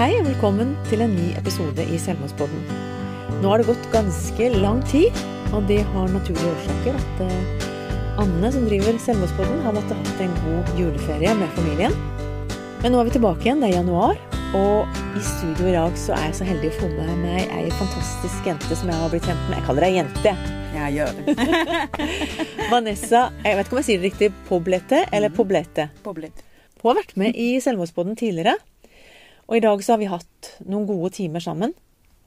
Hei og velkommen til en ny episode i Selvmordspodden. Nå har det gått ganske lang tid, og det har naturlige årsaker at eh, Anne, som driver Selvmordspodden, har måttet hatt en god juleferie med familien. Men nå er vi tilbake igjen, det er januar, og i studio i dag så er jeg så heldig å få med meg ei fantastisk jente som jeg har blitt kjent med. Jeg kaller deg jente. Ja, gjør det. Vanessa, jeg vet ikke om jeg sier det riktig, Poblete eller Poblete? Poblete. Hun har vært med i Selvmordspodden tidligere. Og i dag så har vi hatt noen gode timer sammen.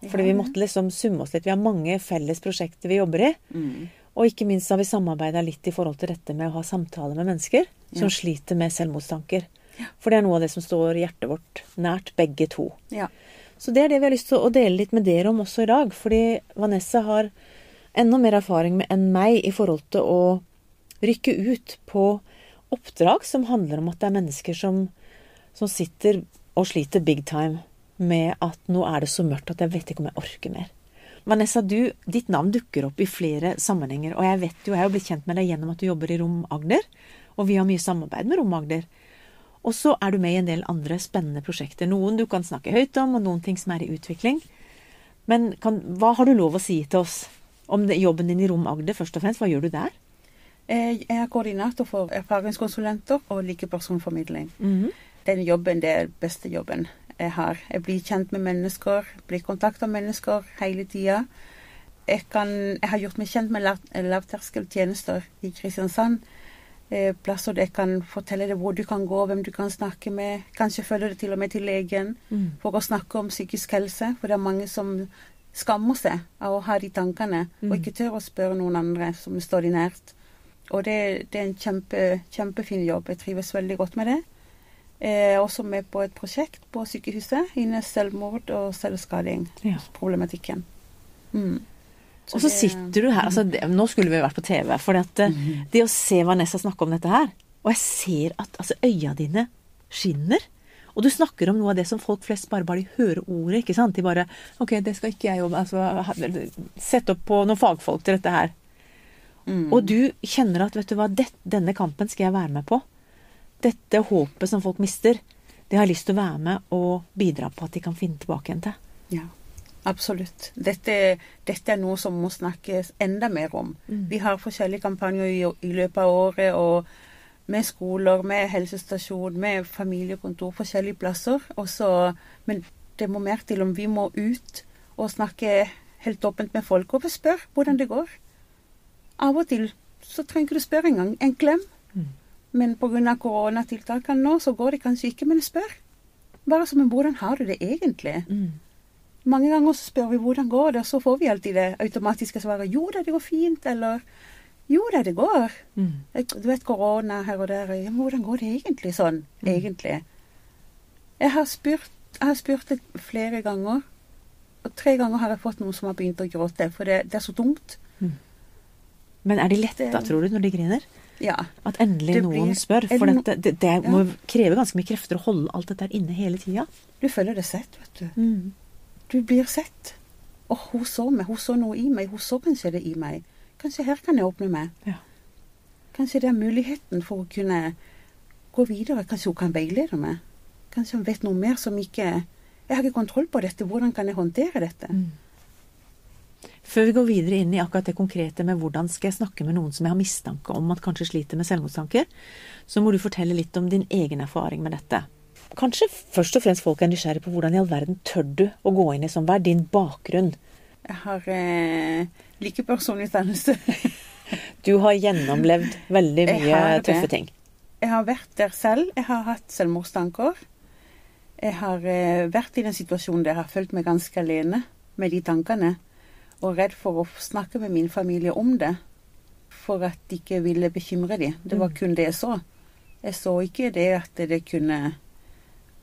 Fordi vi måtte liksom summe oss litt. Vi har mange felles prosjekter vi jobber i. Mm. Og ikke minst har vi samarbeida litt i forhold til dette med å ha samtaler med mennesker som Ja. sliter med selvmordstanker. For det er noe av det som står hjertet vårt nært, begge to. Ja. Så det er det vi har lyst til å dele litt med dere om også i dag. Fordi Vanessa har enda mer erfaring med enn meg i forhold til å rykke ut på oppdrag som handler om at det er mennesker som, som sitter og sliter big time med at nå er det så mørkt at jeg vet ikke om jeg orker mer. Vanessa, du, ditt navn dukker opp i flere sammenhenger. Og jeg vet jo, jeg har jo blitt kjent med deg gjennom at du jobber i Rom Agder. Og vi har mye samarbeid med Rom Agder. Og så er du med i en del andre spennende prosjekter. Noen du kan snakke høyt om, og noen ting som er i utvikling. Men kan, hva har du lov å si til oss om det, jobben din i Rom Agder, først og fremst? Hva gjør du der? Jeg er koordinator for erfaringskonsulenter og likepersonformidling. Mhm. Den jobben det er den beste jobben jeg har. Jeg blir kjent med mennesker, blir kontakta mennesker hele tida. Jeg, jeg har gjort meg kjent med lav, lavterskeltjenester i Kristiansand. Eh, plasser der jeg kan fortelle deg hvor du kan gå, hvem du kan snakke med. Kanskje følge deg til og med til legen Mm. for å snakke om psykisk helse. For det er mange som skammer seg av å ha de tankene, og Mm. ikke tør å spørre noen andre som står de nært. Og det, det er en kjempe, kjempefin jobb. Jeg trives veldig godt med det. Er også med på et prosjekt på sykehuset innen selvmord og selvskadingsproblematikken. Mm. Og så det- sitter du her altså, det, Nå skulle vi vært på TV. For at, eh, Mhm. det å se Vanessa snakke om dette her Og jeg ser at altså, øya dine skinner. Og du snakker om noe av det som folk flest bare bare de hører ordet. ikke sant? De bare OK, det skal ikke jeg jobbe altså, Sett opp på noen fagfolk til dette her. Mm. Og du kjenner at vet du hva, det, denne kampen skal jeg være med på. Dette håpet som folk mister, det har jeg lyst til å være med og bidra på at de kan finne tilbake igjen til. Ja, absolutt. Dette, dette er noe som må snakkes enda mer om. Mm. Vi har forskjellige kampanjer i, i løpet av året, og med skoler, med helsestasjon, med familiekontor, forskjellige plasser. Også, men det må mer til om vi må ut og snakke helt åpent med folk og spørre hvordan det går. Av og til så trenger du spørre engang. En klem. Mm. Men pga. koronatiltakene nå, så går det kanskje ikke, men spør. Bare som en hvordan har du det egentlig? Mm. Mange ganger så spør vi hvordan går det, og så får vi alltid det automatiske svaret jo da, det går fint, eller jo da, det går. Mm. Du vet korona her og der, ja, men hvordan går det egentlig sånn, Mm. egentlig? Jeg har spurt, jeg har spurt det flere ganger, og tre ganger har jeg fått noen som har begynt å gråte, for det, det er så tungt. Men er de letta, tror du, når de griner? Ja. At endelig blir, noen spør. For det no- dette, det, det Ja. må kreve ganske mye krefter å holde alt dette her inne hele tida. Du føler det sett, vet du. Du blir sett. Og hun så meg, hun så noe i meg, hun så kanskje det i meg. Kanskje her kan jeg åpne meg. Ja. Kanskje det er muligheten for å kunne gå videre. Kanskje hun kan veilede meg. Kanskje hun vet noe mer som ikke Jeg har ikke kontroll på dette. Hvordan kan jeg håndtere dette? Før vi går videre inn i akkurat det konkrete med hvordan skal jeg snakke med noen som jeg har mistanke om at kanskje sliter med selvmordstanker, så må du fortelle litt om din egen erfaring med dette. Kanskje først og fremst folk er nysgjerrig på hvordan i all verden tør du å gå inn i sånn. Hva er din bakgrunn? Jeg har eh, likepersonutdannelse. Du har gjennomlevd veldig mye tøffe ting. Jeg har vært der selv. Jeg har hatt selvmordstanker. Jeg har eh, vært i den situasjonen der jeg har følt meg ganske alene med de tankene. Og redd for å snakke med min familie om det. For at de ikke ville bekymre dem. Det var Mm. kun det jeg så. Jeg så ikke det at det kunne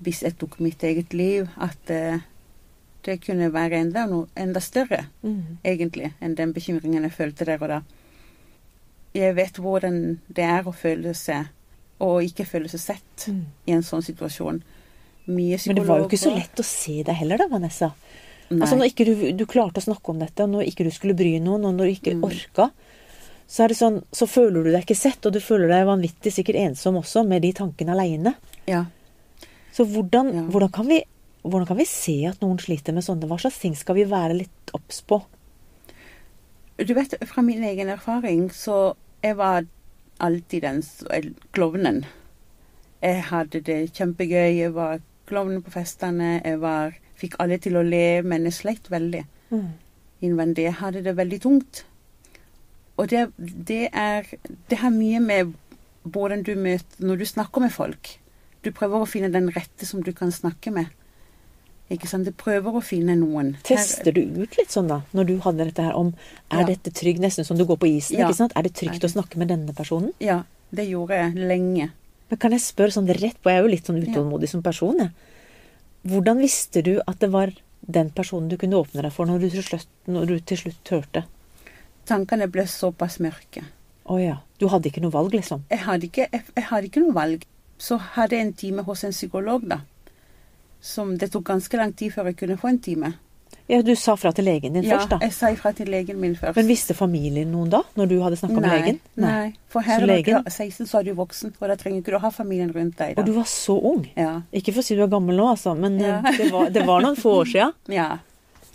Hvis jeg tok mitt eget liv, at eh, det kunne være enda, noe, enda større Mm. egentlig, enn den bekymringen jeg følte der og da. Jeg vet hvordan det er å føle seg og ikke føle seg sett Mm. i en sånn situasjon. Mye psykologer Men det var jo ikke så lett å se deg heller da, Vanessa. Nei. Altså Når ikke du, du klarte å snakke om dette, og når ikke du skulle bry noen, og når du ikke Mm. orka, så det sånn, så føler du deg ikke sett, og du føler deg vanvittig sikkert ensom også, med de tankene aleine. Ja. Så hvordan, Ja. hvordan kan vi Hvordan kan vi se at noen sliter med sånne? Hva slags ting skal vi være litt obs på? Du vet, fra min egen erfaring, så jeg var alltid den klovnen. Jeg hadde det kjempegøy. Jeg var klovnen på festene. Jeg var, fikk alle til å le, men jeg sleit veldig innvendig. Jeg hadde det veldig tungt. Og det, det er Det har mye med hvordan du møter Når du snakker med folk. Du prøver å finne den rette som du kan snakke med. Ikke sant? Du prøver å finne noen. Tester du ut litt sånn da, når du hadde dette her om Er Ja. dette trygg, nesten som du går på isen, Ja. ikke sant? Er det trygt å snakke med denne personen? Ja, det gjorde jeg lenge. Men kan jeg spørre sånn rett på, jeg er jo litt sånn utålmodig som person, jeg. Hvordan visste du at det var den personen du kunne åpne deg for når du til slutt, når du til slutt hørte? Tankene ble såpass mørke. Å ja. Du hadde ikke noe valg, liksom? Jeg hadde ikke, jeg, jeg hadde ikke noe valg. Så hadde jeg en time hos en psykolog, da. Som det tok ganske lang tid før jeg kunne få en time. Ja, du sa fra til legen din Ja, først, da. Ja, jeg sa fra til legen min først. Men visste familien noen da, når du hadde snakka med legen? Nei. For her Så når du er 16, så er du voksen, og da trenger ikke du ha familien rundt deg. Da. Og du var så ung. Ja. Ikke for å si du er gammel nå, altså, men Ja. eh, det, var, det var noen få år sia. ja.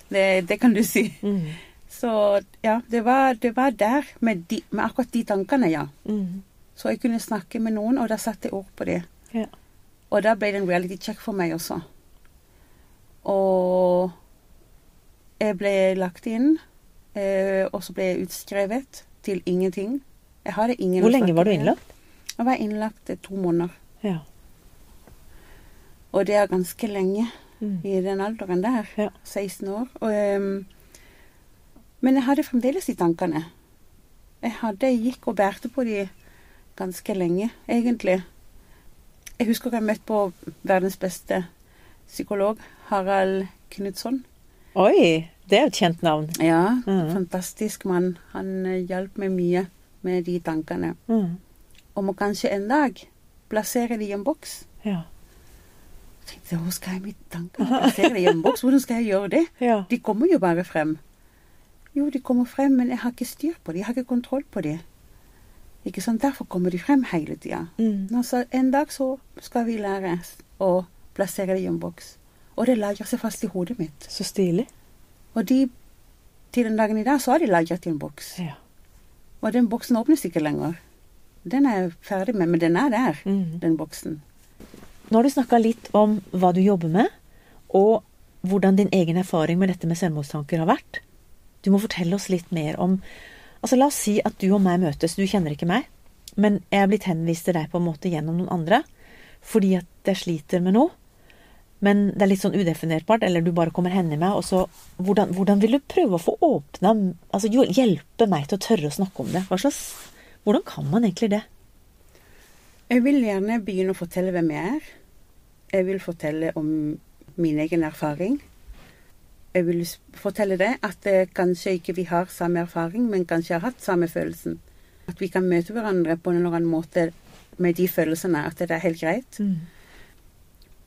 Det, det kan du si. Mm. Så ja, det var, det var der med, de, med akkurat de tankene, ja. Mm. Så jeg kunne snakke med noen, og da satte jeg ord på det. Ja. Og da ble det en reality check for meg også. Og jeg ble lagt inn, eh, og så ble jeg utskrevet til ingenting. Jeg hadde ingen Hvor lenge var du innlagt? Jeg var innlagt to måneder. Ja. Og det er ganske lenge Mm. i den alderen der. Ja. 16 år. Og, ehm, men jeg hadde fremdeles de tankene. Jeg hadde, gikk og bærte på de ganske lenge, egentlig. Jeg husker jeg møtte på verdens beste psykolog, Harald Knutson. Oi, det er jo et kjent navn. Ja, Mm. fantastisk mann. Han eh, hjalp meg mye med de tankene. Mm. Om å kanskje en dag plassere det i en boks. Ja. Jeg tenkte, hvor skal jeg med tanker plassere de i en boks? Hvordan skal jeg gjøre det? ja. De kommer jo bare frem. Jo, de kommer frem, men jeg har ikke styr på det. Jeg har ikke kontroll på det. Ikke sant? Derfor kommer de frem hele tida. Mm. Altså, en dag så skal vi lære å plassere det i en boks. Og det lagrer seg fast i hodet mitt. Så stilig. Og de, til den dagen i dag så har de lagret i en boks. Ja. Og den boksen åpnes ikke lenger. Den er jeg ferdig med, men den er der, Mm. den boksen. Nå har du snakka litt om hva du jobber med, og hvordan din egen erfaring med dette med selvmordstanker har vært. Du må fortelle oss litt mer om Altså, la oss si at du og meg møtes. Du kjenner ikke meg, men jeg er blitt henvist til deg på en måte gjennom noen andre fordi at jeg sliter med noe. Men det er litt sånn udefinerbart, eller du bare kommer hen i meg, og så hvordan, hvordan vil du prøve å få åpna Altså hjelpe meg til å tørre å snakke om det? Hva slags Hvordan kan man egentlig det? Jeg vil gjerne begynne å fortelle hvem jeg er. Jeg vil fortelle om min egen erfaring. Jeg vil fortelle det at eh, kanskje ikke vi har samme erfaring, men kanskje har hatt samme følelsen. At vi kan møte hverandre på en eller annen måte med de følelsene, at det er helt greit.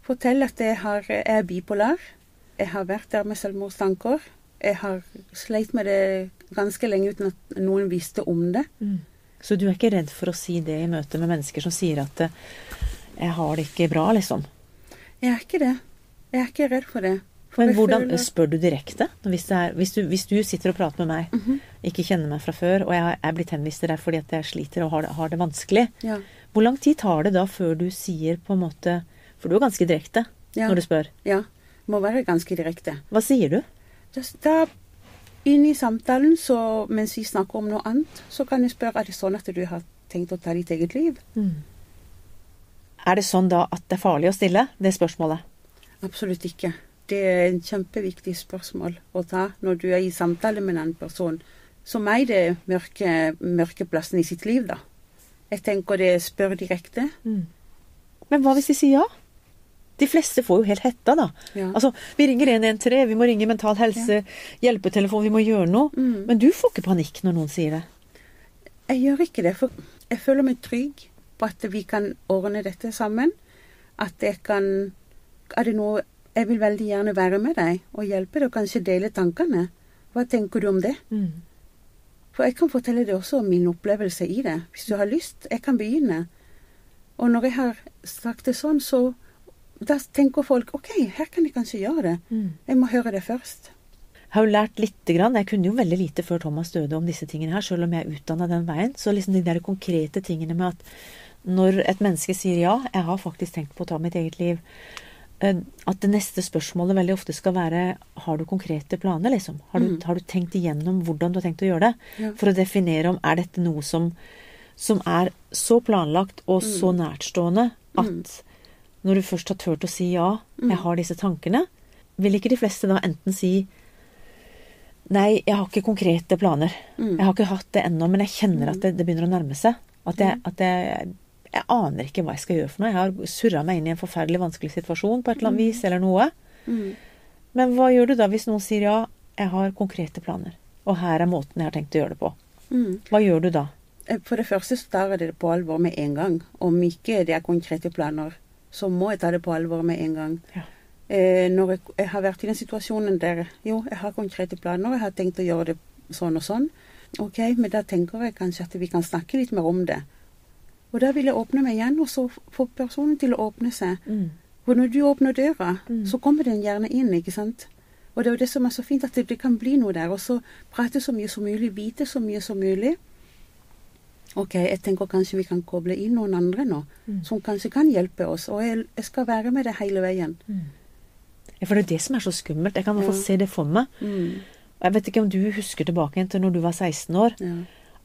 Fortell at jeg, har, jeg er bipolar. Jeg har vært der med selvmordstanker. Jeg har sleit med det ganske lenge uten at noen visste om det. Mm. Så du er ikke redd for å si det i møte med mennesker som sier at eh, 'jeg har det ikke bra', liksom? Jeg er ikke det. Jeg er ikke redd for det. For Men hvordan føler- spør du direkte? Hvis, det er, hvis, du, hvis du sitter og prater med meg, Mhm. ikke kjenner meg fra før, og jeg er blitt henvist til deg fordi at jeg sliter og har det, har det vanskelig, Ja. hvor lang tid tar det da før du sier på en måte For du er ganske direkte Ja. når du spør. ja. Må være ganske direkte. Hva sier du? Da, da Inni samtalen, så mens vi snakker om noe annet, så kan jeg spørre er det sånn at du har tenkt å ta ditt eget liv. Er det sånn da at det er farlig å stille det spørsmålet? Absolutt ikke. Det er en kjempeviktig spørsmål å ta når du er i samtale med en annen person. Som meg, det er mørke, mørke plassen i sitt liv, da. Jeg tenker det spør direkte. Men hva hvis de sier ja? De fleste får jo helt hetta, da. Ja. Altså, vi ringer 113, vi må ringe Mental Helse, hjelpetelefon, vi må gjøre noe. Mm. Men du får ikke panikk når noen sier det. Jeg gjør ikke det, for jeg føler meg trygg på at vi kan ordne dette sammen. At jeg kan Er det noe Jeg vil veldig gjerne være med deg og hjelpe deg, og kanskje dele tankene. Hva tenker du om det? For jeg kan fortelle deg også om min opplevelse i det, hvis du har lyst. Jeg kan begynne. Og når jeg har sagt det sånn, så da tenker folk OK, her kan jeg kanskje gjøre det. Mm. Jeg må høre det først. Jeg har jo lært lite grann. Jeg kunne jo veldig lite før Thomas døde om disse tingene her, selv om jeg er utdanna den veien. Så liksom de der konkrete tingene med at når et menneske sier ja, jeg har faktisk tenkt på å ta mitt eget liv, eh, at det neste spørsmålet veldig ofte skal være har du konkrete planer, liksom? Har du, Mm. har du tenkt igjennom hvordan du har tenkt å gjøre det? Ja. For å definere om er dette noe som, som er så planlagt og Mm. så nærtstående at når du først har turt å si ja, Mm. jeg har disse tankene, vil ikke de fleste da enten si Nei, jeg har ikke konkrete planer. Mm. Jeg har ikke hatt det ennå, men jeg kjenner at det, det begynner å nærme seg. At jeg, at jeg, jeg aner ikke hva jeg skal gjøre for noe. Jeg har surra meg inn i en forferdelig vanskelig situasjon på et eller annet vis, eller noe. Mm. Men hva gjør du da hvis noen sier ja, jeg har konkrete planer, og her er måten jeg har tenkt å gjøre det på? Mm. Hva gjør du da? Eh, For det første så tar jeg det på alvor med en gang. Om ikke det er konkrete planer, så må jeg ta det på alvor med en gang. Ja. Eh, når jeg, jeg har vært i den situasjonen der jo, jeg har konkrete planer, jeg har tenkt å gjøre det sånn og sånn. Ok, men da tenker jeg kanskje at vi kan snakke litt mer om det. Og da vil jeg åpne meg igjen, og så få personen til å åpne seg. Mm. For når du åpner døra, Mm. så kommer den gjerne inn, ikke sant? Og det er jo det som er så fint, at det, det kan bli noe der. Og så prate så mye som mulig, vite så mye som mulig. Ok, jeg tenker kanskje vi kan koble inn noen andre nå, Mm. som kanskje kan hjelpe oss. Og jeg, jeg skal være med det hele veien. Ja, for det er det som er så skummelt. Jeg kan i hvert fall Ja. se det for meg. Mm. Jeg vet ikke om du husker tilbake til når du var 16 år. Ja.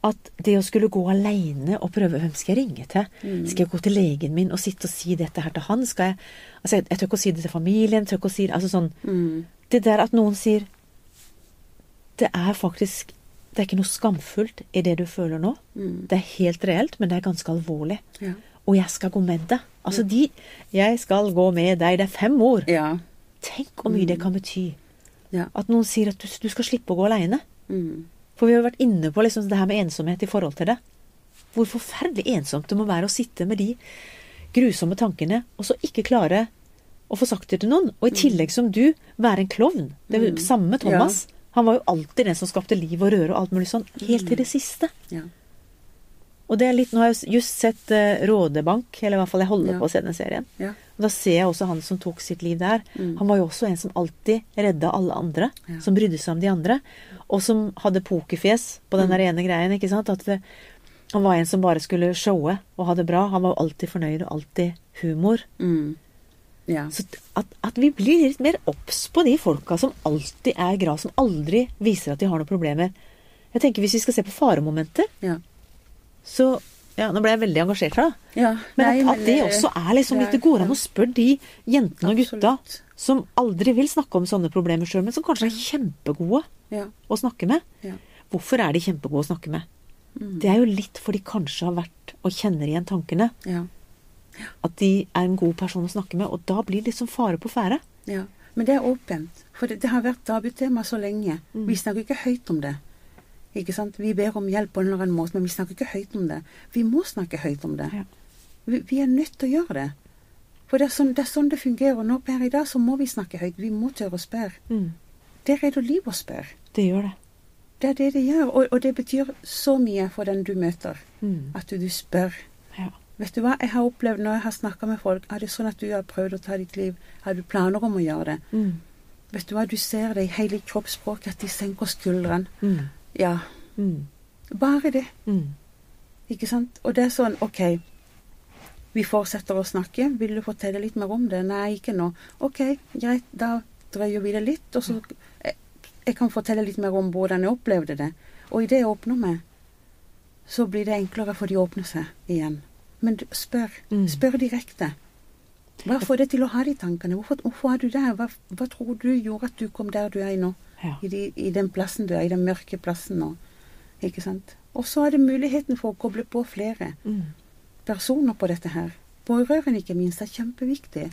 At det å skulle gå aleine og prøve Hvem skal jeg ringe til? Mm. Skal jeg gå til legen min og sitte og si dette her til han? Skal jeg Altså, jeg, jeg tør ikke å si det til familien. Tør ikke å si det Altså sånn Mm. Det der at noen sier Det er faktisk Det er ikke noe skamfullt i det du føler nå. Mm. Det er helt reelt, men det er ganske alvorlig. Ja. Og jeg skal gå med deg. Altså de Jeg skal gå med deg. Det er fem ord. ja. Tenk hvor mye det kan bety. Ja. At noen sier at du, du skal slippe å gå aleine. Mm. For vi har jo vært inne på liksom det her med ensomhet i forhold til det. Hvor forferdelig ensomt det må være å sitte med de grusomme tankene, og så ikke klare å få sagt det til noen. Og i tillegg som du, være en klovn. Det er Mm. samme med Thomas. Han var jo alltid den som skapte liv og røre og alt mulig sånn, helt til det siste. Ja. Og det er litt, Nå har jeg just sett uh, Rådebank, eller i hvert fall jeg holder Ja. på å se den serien. Ja. Og Da ser jeg også han som tok sitt liv der. Mm. Han var jo også en som alltid redda alle andre. Ja. Som brydde seg om de andre. Og som hadde pokerfjes på den Mm. der ene greien. ikke sant? At det, han var en som bare skulle showe og ha det bra. Han var jo alltid fornøyd og alltid humor. Mm. Ja. Så at, at vi blir litt mer obs på de folka som alltid er glad, som aldri viser at de har noen problemer. Jeg tenker Hvis vi skal se på faremomenter, ja. så ja, Nå ble jeg veldig engasjert her, da. ja. Men Nei, at, at det også er liksom litt det går an å spørre de jentene og gutta Absolutt. som aldri vil snakke om sånne problemer sjøl, men som kanskje er kjempegode Ja. å snakke med. Ja. Hvorfor er de kjempegode å snakke med? Mm. Det er jo litt fordi de kanskje har vært og kjenner igjen tankene. ja. At de er en god person å snakke med, og da blir det liksom fare på ferde. Ja, men det er åpent. For det, det har vært tabutema så lenge. Mm. Vi snakker ikke høyt om det. Ikke sant? Vi ber om hjelp på en eller annen måte, men vi snakker ikke høyt om det. Vi må snakke høyt om det. Ja. Vi, vi er nødt til å gjøre det. For det er, sånn, det er sånn det fungerer. Nå per i dag så må vi snakke høyt. Vi må tørre å spørre. Mm. Det redder liv å spørre. Det gjør det. Det er det det gjør. Og, og det betyr så mye for den du møter. Mm. At du, du spør. Ja. Vet du hva, jeg har opplevd når jeg har snakka med folk, er det sånn at du har prøvd å ta ditt liv? Har du planer om å gjøre det? Mm. Vet du hva, du ser det i hele kroppsspråket at de senker skuldrene. Mm. Ja, Mm. bare det. Mm. Ikke sant? Og det er sånn, OK. Vi fortsetter å snakke. Vil du fortelle litt mer om det? Nei, ikke nå. OK, greit. Da drøyer vi det litt. Og så jeg, jeg kan fortelle litt mer om hvordan jeg opplevde det. Og i det jeg åpner meg, så blir det enklere for de å åpne seg igjen. Men spør. Mm. Spør direkte. Hva får deg til å ha de tankene? Hvorfor, hvorfor er du der? Hva, hva tror du gjorde at du kom der du er nå? Ja. I, de, I den plassen du er, i den mørke plassen nå. Ikke sant? Og så er det muligheten for å koble på flere Mm. personer på dette her. Pårørende ikke minst er kjempeviktig.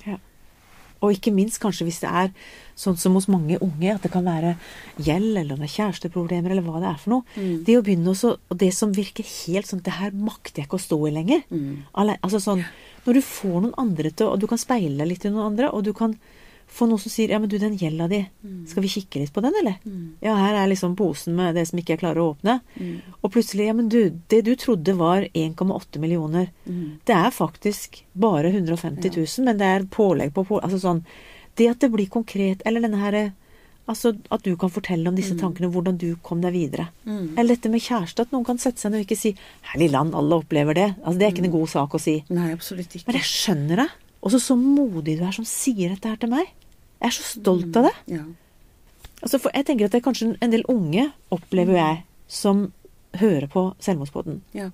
Og ikke minst kanskje hvis det er sånn som hos mange unge, at det kan være gjeld eller det er kjæresteproblemer eller hva det er for noe. Mm. Det å begynne også, og det som virker helt sånn Det her makter jeg ikke å stå i lenger. Mm. Altså sånn, Når du får noen andre til Og du kan speile deg litt i noen andre, og du kan få noen som sier ja, men du, den gjelda di, skal vi kikke litt på den, eller? Ja, her er liksom posen med det som ikke jeg klarer å åpne. Og plutselig, ja, men du, det du trodde var 1,8 millioner, det er faktisk bare 150 000, men det er pålegg på pålegg. Altså sånn Det at det blir konkret, eller denne her Altså at du kan fortelle om disse tankene, hvordan du kom deg videre. Eller dette med kjæreste, at noen kan sette seg ned og ikke si 'Herlig land, alle opplever det'. Altså Det er ikke en god sak å si. Nei, absolutt ikke. Men jeg skjønner det. Og så så modig du er som sier dette her til meg. Jeg er så stolt av det. Ja. Altså for jeg tenker at det er kanskje en del unge, opplever jeg, som hører på Selvmordspodden. ja.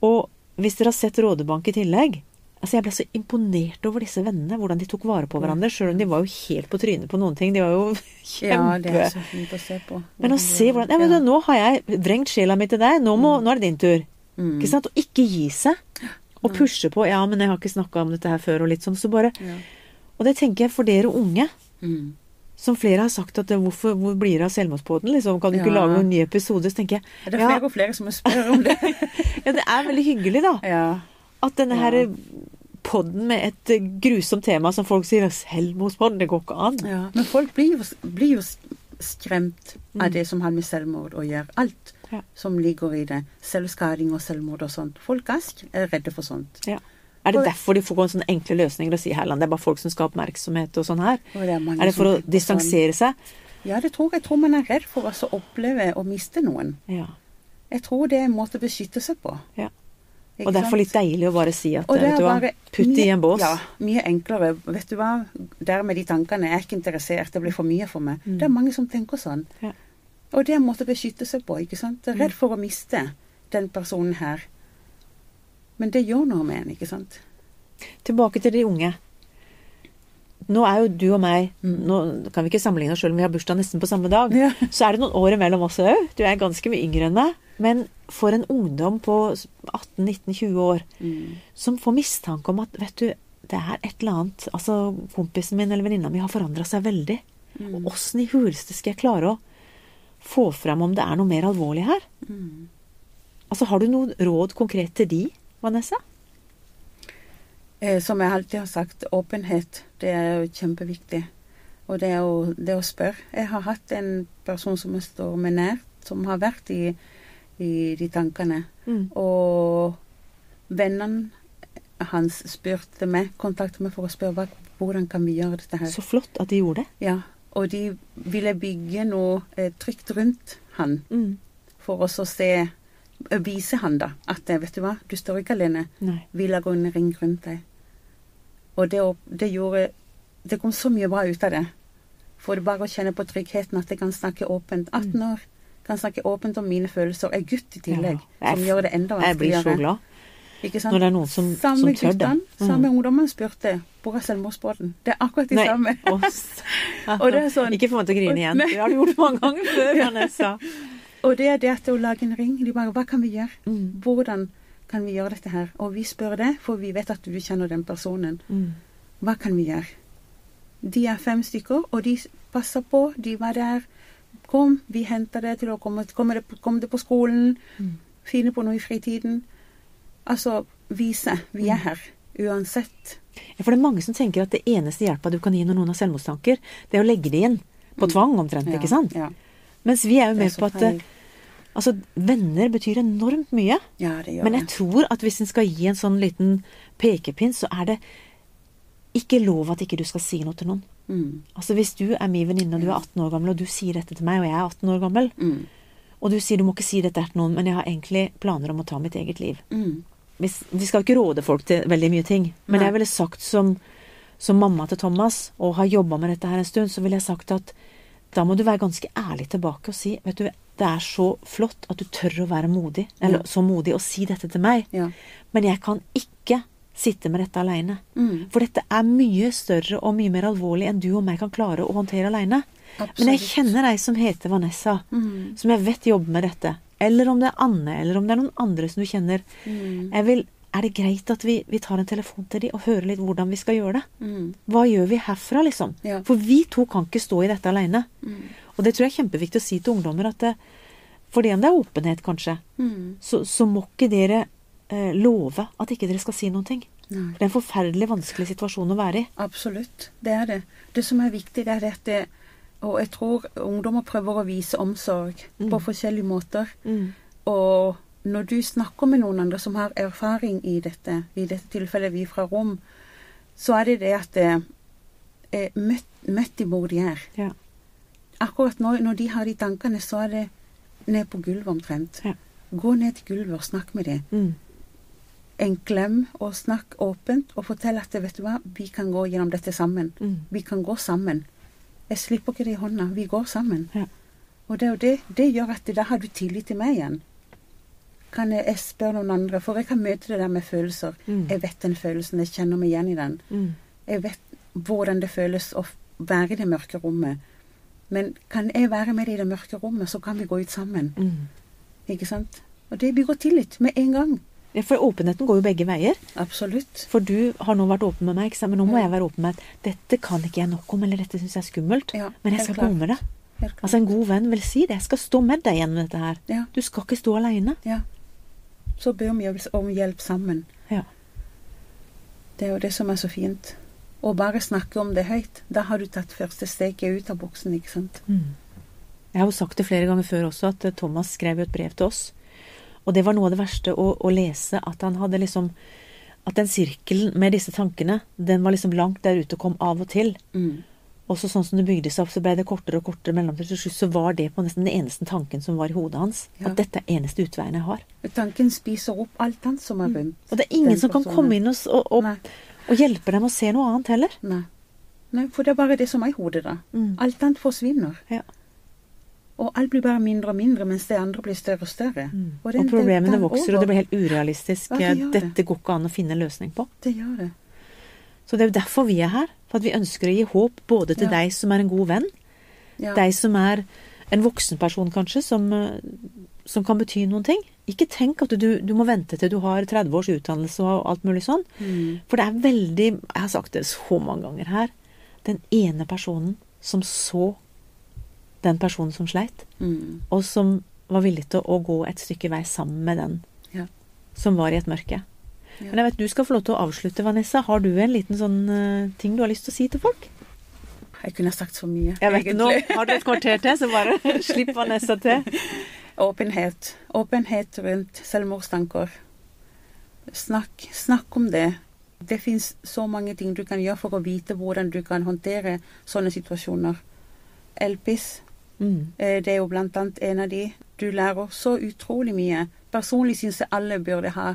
Og hvis dere har sett Rådebank i tillegg Altså Jeg ble så imponert over disse vennene, hvordan de tok vare på hverandre. Sjøl om de var jo helt på trynet på noen ting. De var jo kjempe Ja, det er så fint å se på. Men å se hvordan ja, men da, Nå har jeg vrengt sjela mi til deg, nå, må, nå er det din tur. Mm. Ikke sant? Og ikke gi seg. Og pushe på. Ja, men jeg har ikke snakka om dette her før, og litt sånn. Så bare Ja. Og det tenker jeg for dere unge. Mm. Som flere har sagt at det, hvorfor, hvor blir det av Selvmordspodden? Liksom, kan du ikke lage noen nye episoder? Så tenker jeg Det er ja, flere og flere som spør om det. ja, det er veldig hyggelig, da. ja. At denne Ja. her podden med et grusomt tema som folk sier 'Selvmordspodden', det går ikke an. ja. Men folk blir jo, blir jo skremt Mm. av det som har med selvmord å gjøre. Alt Ja. som ligger i det. Selvskading og selvmord og sånt. Folk er er redde for sånt. Ja. Er det derfor de får sånne enkle løsninger og sier Herland, det er bare folk som skal ha oppmerksomhet og sånn her? Og det er, Er det for å distansere sånn. seg? Ja, det tror jeg. Jeg tror man er redd for å oppleve å miste noen. Ja. Jeg tror det er en måte å beskytte seg på. ja. Og derfor litt deilig å bare si at vet du hva, putt det i en bås. Ja, mye enklere. Vet du hva, der med de tankene jeg er ikke interessert, det blir for mye for meg. Det er mange som tenker sånn. Mm. Ja. Og det er en måte å beskytte seg på, ikke sant. Redd for å miste den personen her. Men det gjør noe med en, ikke sant. Tilbake til de unge. Nå er jo du og meg Mm. Nå kan vi ikke sammenligne oss selv om vi har bursdag nesten på samme dag. Ja. Så er det noen år imellom oss òg. Du er ganske mye yngre enn meg. Men for en ungdom på 18-19-20 år Mm. som får mistanke om at vet du, det er et eller annet Altså, kompisen min eller venninna mi har forandra seg veldig. Mm. Og åssen i huleste skal jeg klare å få fram om det er noe mer alvorlig her? Mm. Altså, Har du noe råd konkret til de, Vanessa? Eh, som jeg alltid har sagt, åpenhet, det er jo kjempeviktig. Og det er jo det å spørre. Jeg har hatt en person som jeg står med nært, som har vært i, i de tankene. Mm. Og vennene hans spurte meg, kontaktet meg for å spørre hvordan kan vi gjøre dette her. Så flott at de gjorde det. Ja, og de ville bygge noe eh, trygt rundt han, Mm. for oss å se, vise han da, at eh, vet du hva, du står ikke alene. Nei. Vi lager en ring rundt deg. Og det, det gjorde Det kom så mye bra ut av det. For det bare å kjenne på tryggheten at jeg kan snakke åpent. 18 år. Kan snakke åpent om mine følelser. Jeg Er gutt i tillegg. Mm. Ja, jeg som gjør det enda vanskeligere. Jeg blir så glad Ikke sant? når det er noen som, Samme som tør det. Mm. samme ungdommene spurte hvor er selvmordsbåten. Det er akkurat de Nei. samme. Og det er sånn- Ikke få meg til å grine igjen. Det har du gjort mange ganger før, Vanessa. Og det er det at å lage en ring. De bare Hva kan vi gjøre? Mm. Hvordan kan vi gjøre dette her? Og vi spør det, for vi vet at du kjenner den personen. Mm. Hva kan vi gjøre? De er fem stykker, og de passer på. De var der. Kom, vi henter det til å komme, komme, det, komme det på skolen. Mm. Finne på noe i fritiden. Altså vise. Vi Mm. er her. Uansett. Ja, for det er mange som tenker at det eneste hjelpa du kan gi når noen har selvmordstanker, det er å legge det inn. På tvang, omtrent. Mm. Ja, ikke sant? Ja. Mens vi er jo med er på at feil. eh, altså, venner betyr enormt mye. ja, Men jeg tror at hvis en skal gi en sånn liten pekepinn, så er det ikke lov at ikke du skal si noe til noen. Mm. Altså Hvis du er min venninne og du er 18 år gammel, og du sier dette til meg, og jeg er 18 år gammel, Mm. og du sier du må ikke si dette til noen, men jeg har egentlig planer om å ta mitt eget liv. Mm. Hvis, vi skal ikke råde folk til veldig mye ting, men Nei. jeg ville sagt som, som mamma til Thomas, og har jobba med dette her en stund, så ville jeg sagt at da må du være ganske ærlig tilbake og si vet du, det er så flott at du tør å være modig, eller så modig å si dette til meg, Ja. men jeg kan ikke sitte med dette aleine. Mm. For dette er mye større og mye mer alvorlig enn du og meg kan klare å håndtere aleine. Men jeg kjenner ei som heter Vanessa, Mm. som jeg vet jobber med dette. Eller om det er Anne, eller om det er noen andre som du kjenner. Mm. Jeg vil, er det greit at vi, vi tar en telefon til de og hører litt hvordan vi skal gjøre det? Mm. Hva gjør vi herfra, liksom? Ja. For vi to kan ikke stå i dette alene. Mm. Og det tror jeg er kjempeviktig å si til ungdommer at det, fordi om det er åpenhet, kanskje, Mm. så, så må ikke dere eh, love at ikke dere skal si noen ting. Nei. Det er en forferdelig vanskelig situasjon å være i. Absolutt. Det er det. Det som er viktig, det er det at det, Og jeg tror ungdommer prøver å vise omsorg på forskjellige måter. Og når du snakker med noen andre som har erfaring i dette, i dette tilfellet vi fra Rom, så er det det at det er møtt, møtt de hvor de er. Ja. Akkurat nå, når de har de tankene, så er det ned på gulvet omtrent. Ja. Gå ned til gulvet og snakk med dem. Mm. En klem og snakk åpent og fortell at vet du hva, vi kan gå gjennom dette sammen. Mm. Vi kan gå sammen. Jeg slipper ikke det i hånda. Vi går sammen. Ja. Og det, det, det gjør at da har du tillit til meg igjen. Kan jeg, jeg spørre noen andre, for jeg kan møte det der med følelser. Mm. Jeg vet den følelsen, jeg kjenner meg igjen i den. Mm. Jeg vet hvordan det føles å være i det mørke rommet. Men kan jeg være med deg i det mørke rommet, så kan vi gå ut sammen. Mm. Ikke sant? Og det bygger tillit med en gang. Ja, For åpenheten går jo begge veier. Absolutt. For du har nå vært åpen med meg, men nå må Ja. jeg være åpen med at dette kan ikke jeg nok om, eller dette syns jeg er skummelt. Ja, men jeg skal med det. Altså En god venn vil si det. Jeg skal stå med deg gjennom dette her. Ja. Du skal ikke stå aleine. Så ber vi om hjelp sammen. Ja. Det er jo det som er så fint. Å bare snakke om det høyt. Da har du tatt første steget ut av boksen, ikke sant. Mm. Jeg har jo sagt det flere ganger før også, at eh, Thomas skrev jo et brev til oss. Og det var noe av det verste å, å lese, at han hadde liksom At den sirkelen med disse tankene, den var liksom langt der ute og kom av og til. Mm. Og så sånn som det bygde seg opp, så ble det kortere og kortere mellomtid. Til slutt så var det på nesten den eneste tanken som var i hodet hans. Ja. At dette er eneste utveien jeg har. Tanken spiser opp alt annet som er rundt. Og det er ingen den som kan personen. komme inn og, og, og, hjelpe dem å se noe annet heller. Nei. Nei, for det er bare det som er i hodet, da. Mm. Alt annet forsvinner. Ja. Og alt blir bare mindre og mindre, mens det andre blir større og større. Mm. Og Og, problemene vokser, og det blir helt urealistisk. Ja, det det. Dette går ikke an å finne en løsning på. Det gjør det. Så det er jo derfor vi er her. For at vi ønsker å gi håp både til Ja. deg som er en god venn, Ja. deg som er en voksen person kanskje, som, eh, som kan bety noen ting. Ikke tenk at du, du må vente til du har 30 års utdannelse og alt mulig sånn. Mm. For det er veldig Jeg har sagt det så mange ganger her. Den ene personen som så den personen som sleit, Mm. og som var villig til å gå et stykke vei sammen med den Ja. som var i et mørke. Ja. Men jeg vet du skal få lov til å avslutte, Vanessa. Har du en liten sånn uh, ting du har lyst til å si til folk? Jeg kunne sagt så mye, Jeg vet nå har du et kvarter til, så bare slipp Vanessa til. Åpenhet. Åpenhet rundt selvmordstanker. Snakk, snakk om det. Det fins så mange ting du kan gjøre for å vite hvordan du kan håndtere sånne situasjoner. Elpis, Mm. eh, det er jo blant annet en av de. Du lærer så utrolig mye. Personlig syns jeg alle burde ha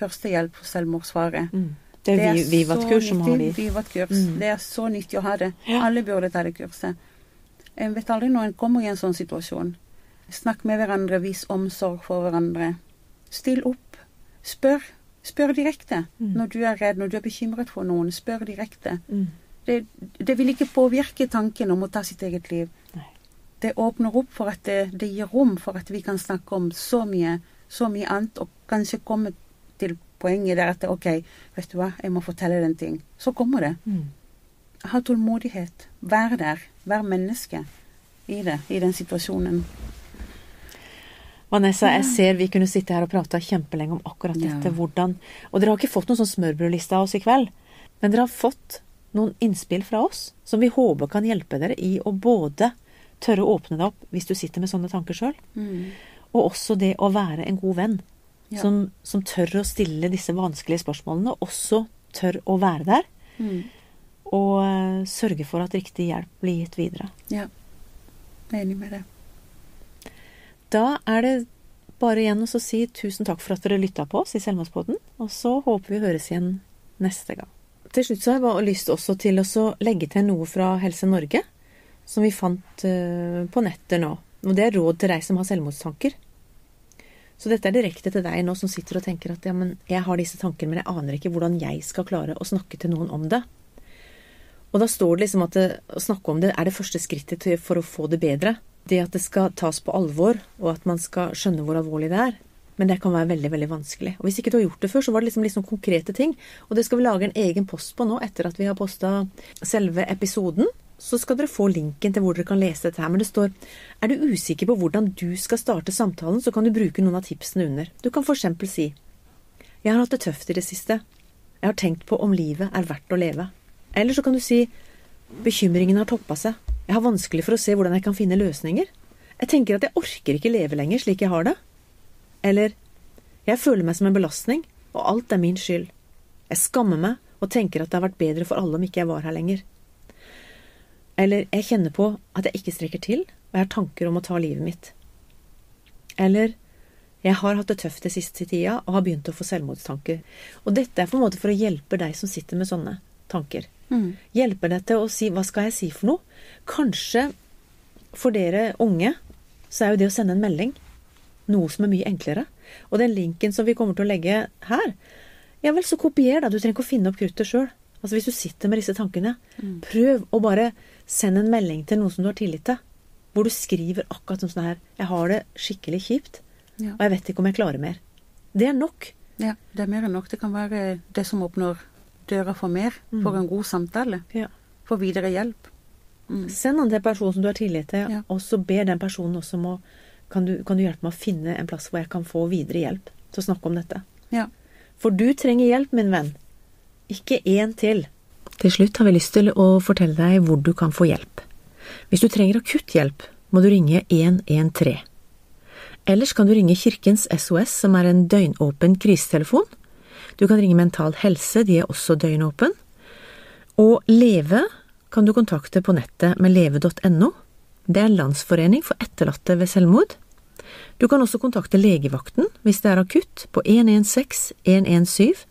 førstehjelp for selvmordsfare. Mm. Det er, vi, Vivat-kurs som har de. Vivat-kurs. Mm. Det er så nyttig å ha det. Ja. Alle burde ta det kurset. En vet aldri når en kommer i en sånn situasjon. Snakk med hverandre, vis omsorg for hverandre. Still opp. Spør. Spør direkte. Mm. Når du er redd, når du er bekymret for noen, spør direkte. Mm. Det, det vil ikke påvirke tanken om å ta sitt eget liv. Nei. Det åpner opp for at det, det gir rom for at vi kan snakke om så mye, så mye annet, og kanskje komme til poenget der at OK, vet du hva, jeg må fortelle deg en ting. Så kommer det. Mm. Ha tålmodighet. Vær der. Vær menneske i det, i den situasjonen. Vanessa, jeg ser vi kunne sitte her og prata kjempelenge om akkurat Ja. dette. Hvordan Og dere har ikke fått noen sånn smørbrødliste av oss i kveld, men dere har fått noen innspill fra oss som vi håper kan hjelpe dere i å både tørre å åpne deg opp hvis du sitter med sånne tanker sjøl, Mm. og også det å være en god venn Ja. som, som tør å stille disse vanskelige spørsmålene, og også tør å være der Mm. og uh, sørge for at riktig hjelp blir gitt videre. Ja. Jeg er enig med deg. Da er det bare igjen å si tusen takk for at dere lytta på oss i Selvmordspodden, og så håper vi høres igjen neste gang. Til slutt så har jeg lyst også til å legge til noe fra Helse Norge, som vi fant uh, på nettet nå. Og det er råd til deg som har selvmordstanker. Så dette er direkte til deg nå som sitter og tenker at ja, men jeg har disse tankene, men jeg aner ikke hvordan jeg skal klare å snakke til noen om det. Og da står det liksom at det, å snakke om det er det første skrittet for å få det bedre. Det at det skal tas på alvor, og at man skal skjønne hvor alvorlig det er. Men det kan være veldig veldig vanskelig. Og Hvis ikke du har gjort det før, så var det liksom, liksom konkrete ting. Og det skal vi lage en egen post på nå, etter at vi har posta selve episoden. Så skal dere få linken til hvor dere kan lese dette her. Men det står Er du usikker på hvordan du skal starte samtalen, så kan du bruke noen av tipsene under. Du kan f.eks. si Jeg har hatt det tøft i det siste. Jeg har tenkt på om livet er verdt å leve. Eller så kan du si bekymringen har toppa seg. Jeg har vanskelig for å se hvordan jeg kan finne løsninger. Jeg tenker at jeg orker ikke leve lenger slik jeg har det. Eller jeg føler meg som en belastning, og alt er min skyld. Jeg skammer meg og tenker at det har vært bedre for alle om ikke jeg var her lenger. Eller jeg kjenner på at jeg ikke strekker til, og jeg har tanker om å ta livet mitt. Eller jeg har hatt det tøft det siste tida og har begynt å få selvmordstanker. Og dette er på en måte for å hjelpe deg som sitter med sånne tanker. Mm. Hjelpe deg til å si hva skal jeg si for noe? Kanskje for dere unge så er jo det å sende en melding noe som er mye enklere. Og den linken som vi kommer til å legge her, ja vel, så kopier, da. Du trenger ikke å finne opp kruttet sjøl. Altså hvis du sitter med disse tankene, Mm. prøv å bare sende en melding til noen som du har tillit til, hvor du skriver akkurat sånn sånn her Jeg har det skikkelig kjipt, Ja. og jeg vet ikke om jeg klarer mer. Det er nok. ja. Det er mer enn nok. Det kan være det som åpner døra for mer, Mm. for en god samtale, Ja. for videre hjelp. Mm. Send den til en person som du har tillit til, Ja. og så ber den personen også om å kan du, kan du hjelpe meg å finne en plass hvor jeg kan få videre hjelp til å snakke om dette? Ja. For du trenger hjelp, min venn. Ikke én til. Til slutt har vi lyst til å fortelle deg hvor du kan få hjelp. Hvis du trenger akutt hjelp, må du ringe 113. Ellers kan du ringe Kirkens SOS, som er en døgnåpen krisetelefon. Du kan ringe Mental Helse, de er også døgnåpen. Og Leve kan du kontakte på nettet med leve.no. Det er en landsforening for etterlatte ved selvmord. Du kan også kontakte legevakten hvis det er akutt, på 116 117.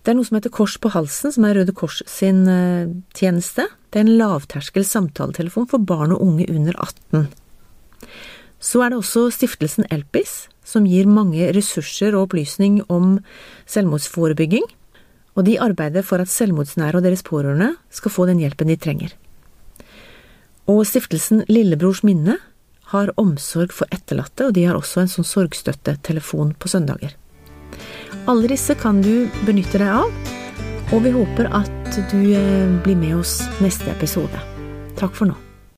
Det er noe som heter Kors på halsen, som er Røde Kors sin eh, tjeneste. Det er en lavterskel samtaletelefon for barn og unge under 18. Så er det også stiftelsen Elpis, som gir mange ressurser og opplysning om selvmordsforebygging, og de arbeider for at selvmordsnære og deres pårørende skal få den hjelpen de trenger. Og stiftelsen Lillebrors minne har omsorg for etterlatte, og de har også en sånn sorgstøttetelefon på søndager. Alle disse kan du benytte deg av, og vi håper at du eh, blir med oss neste episode. Takk for nå.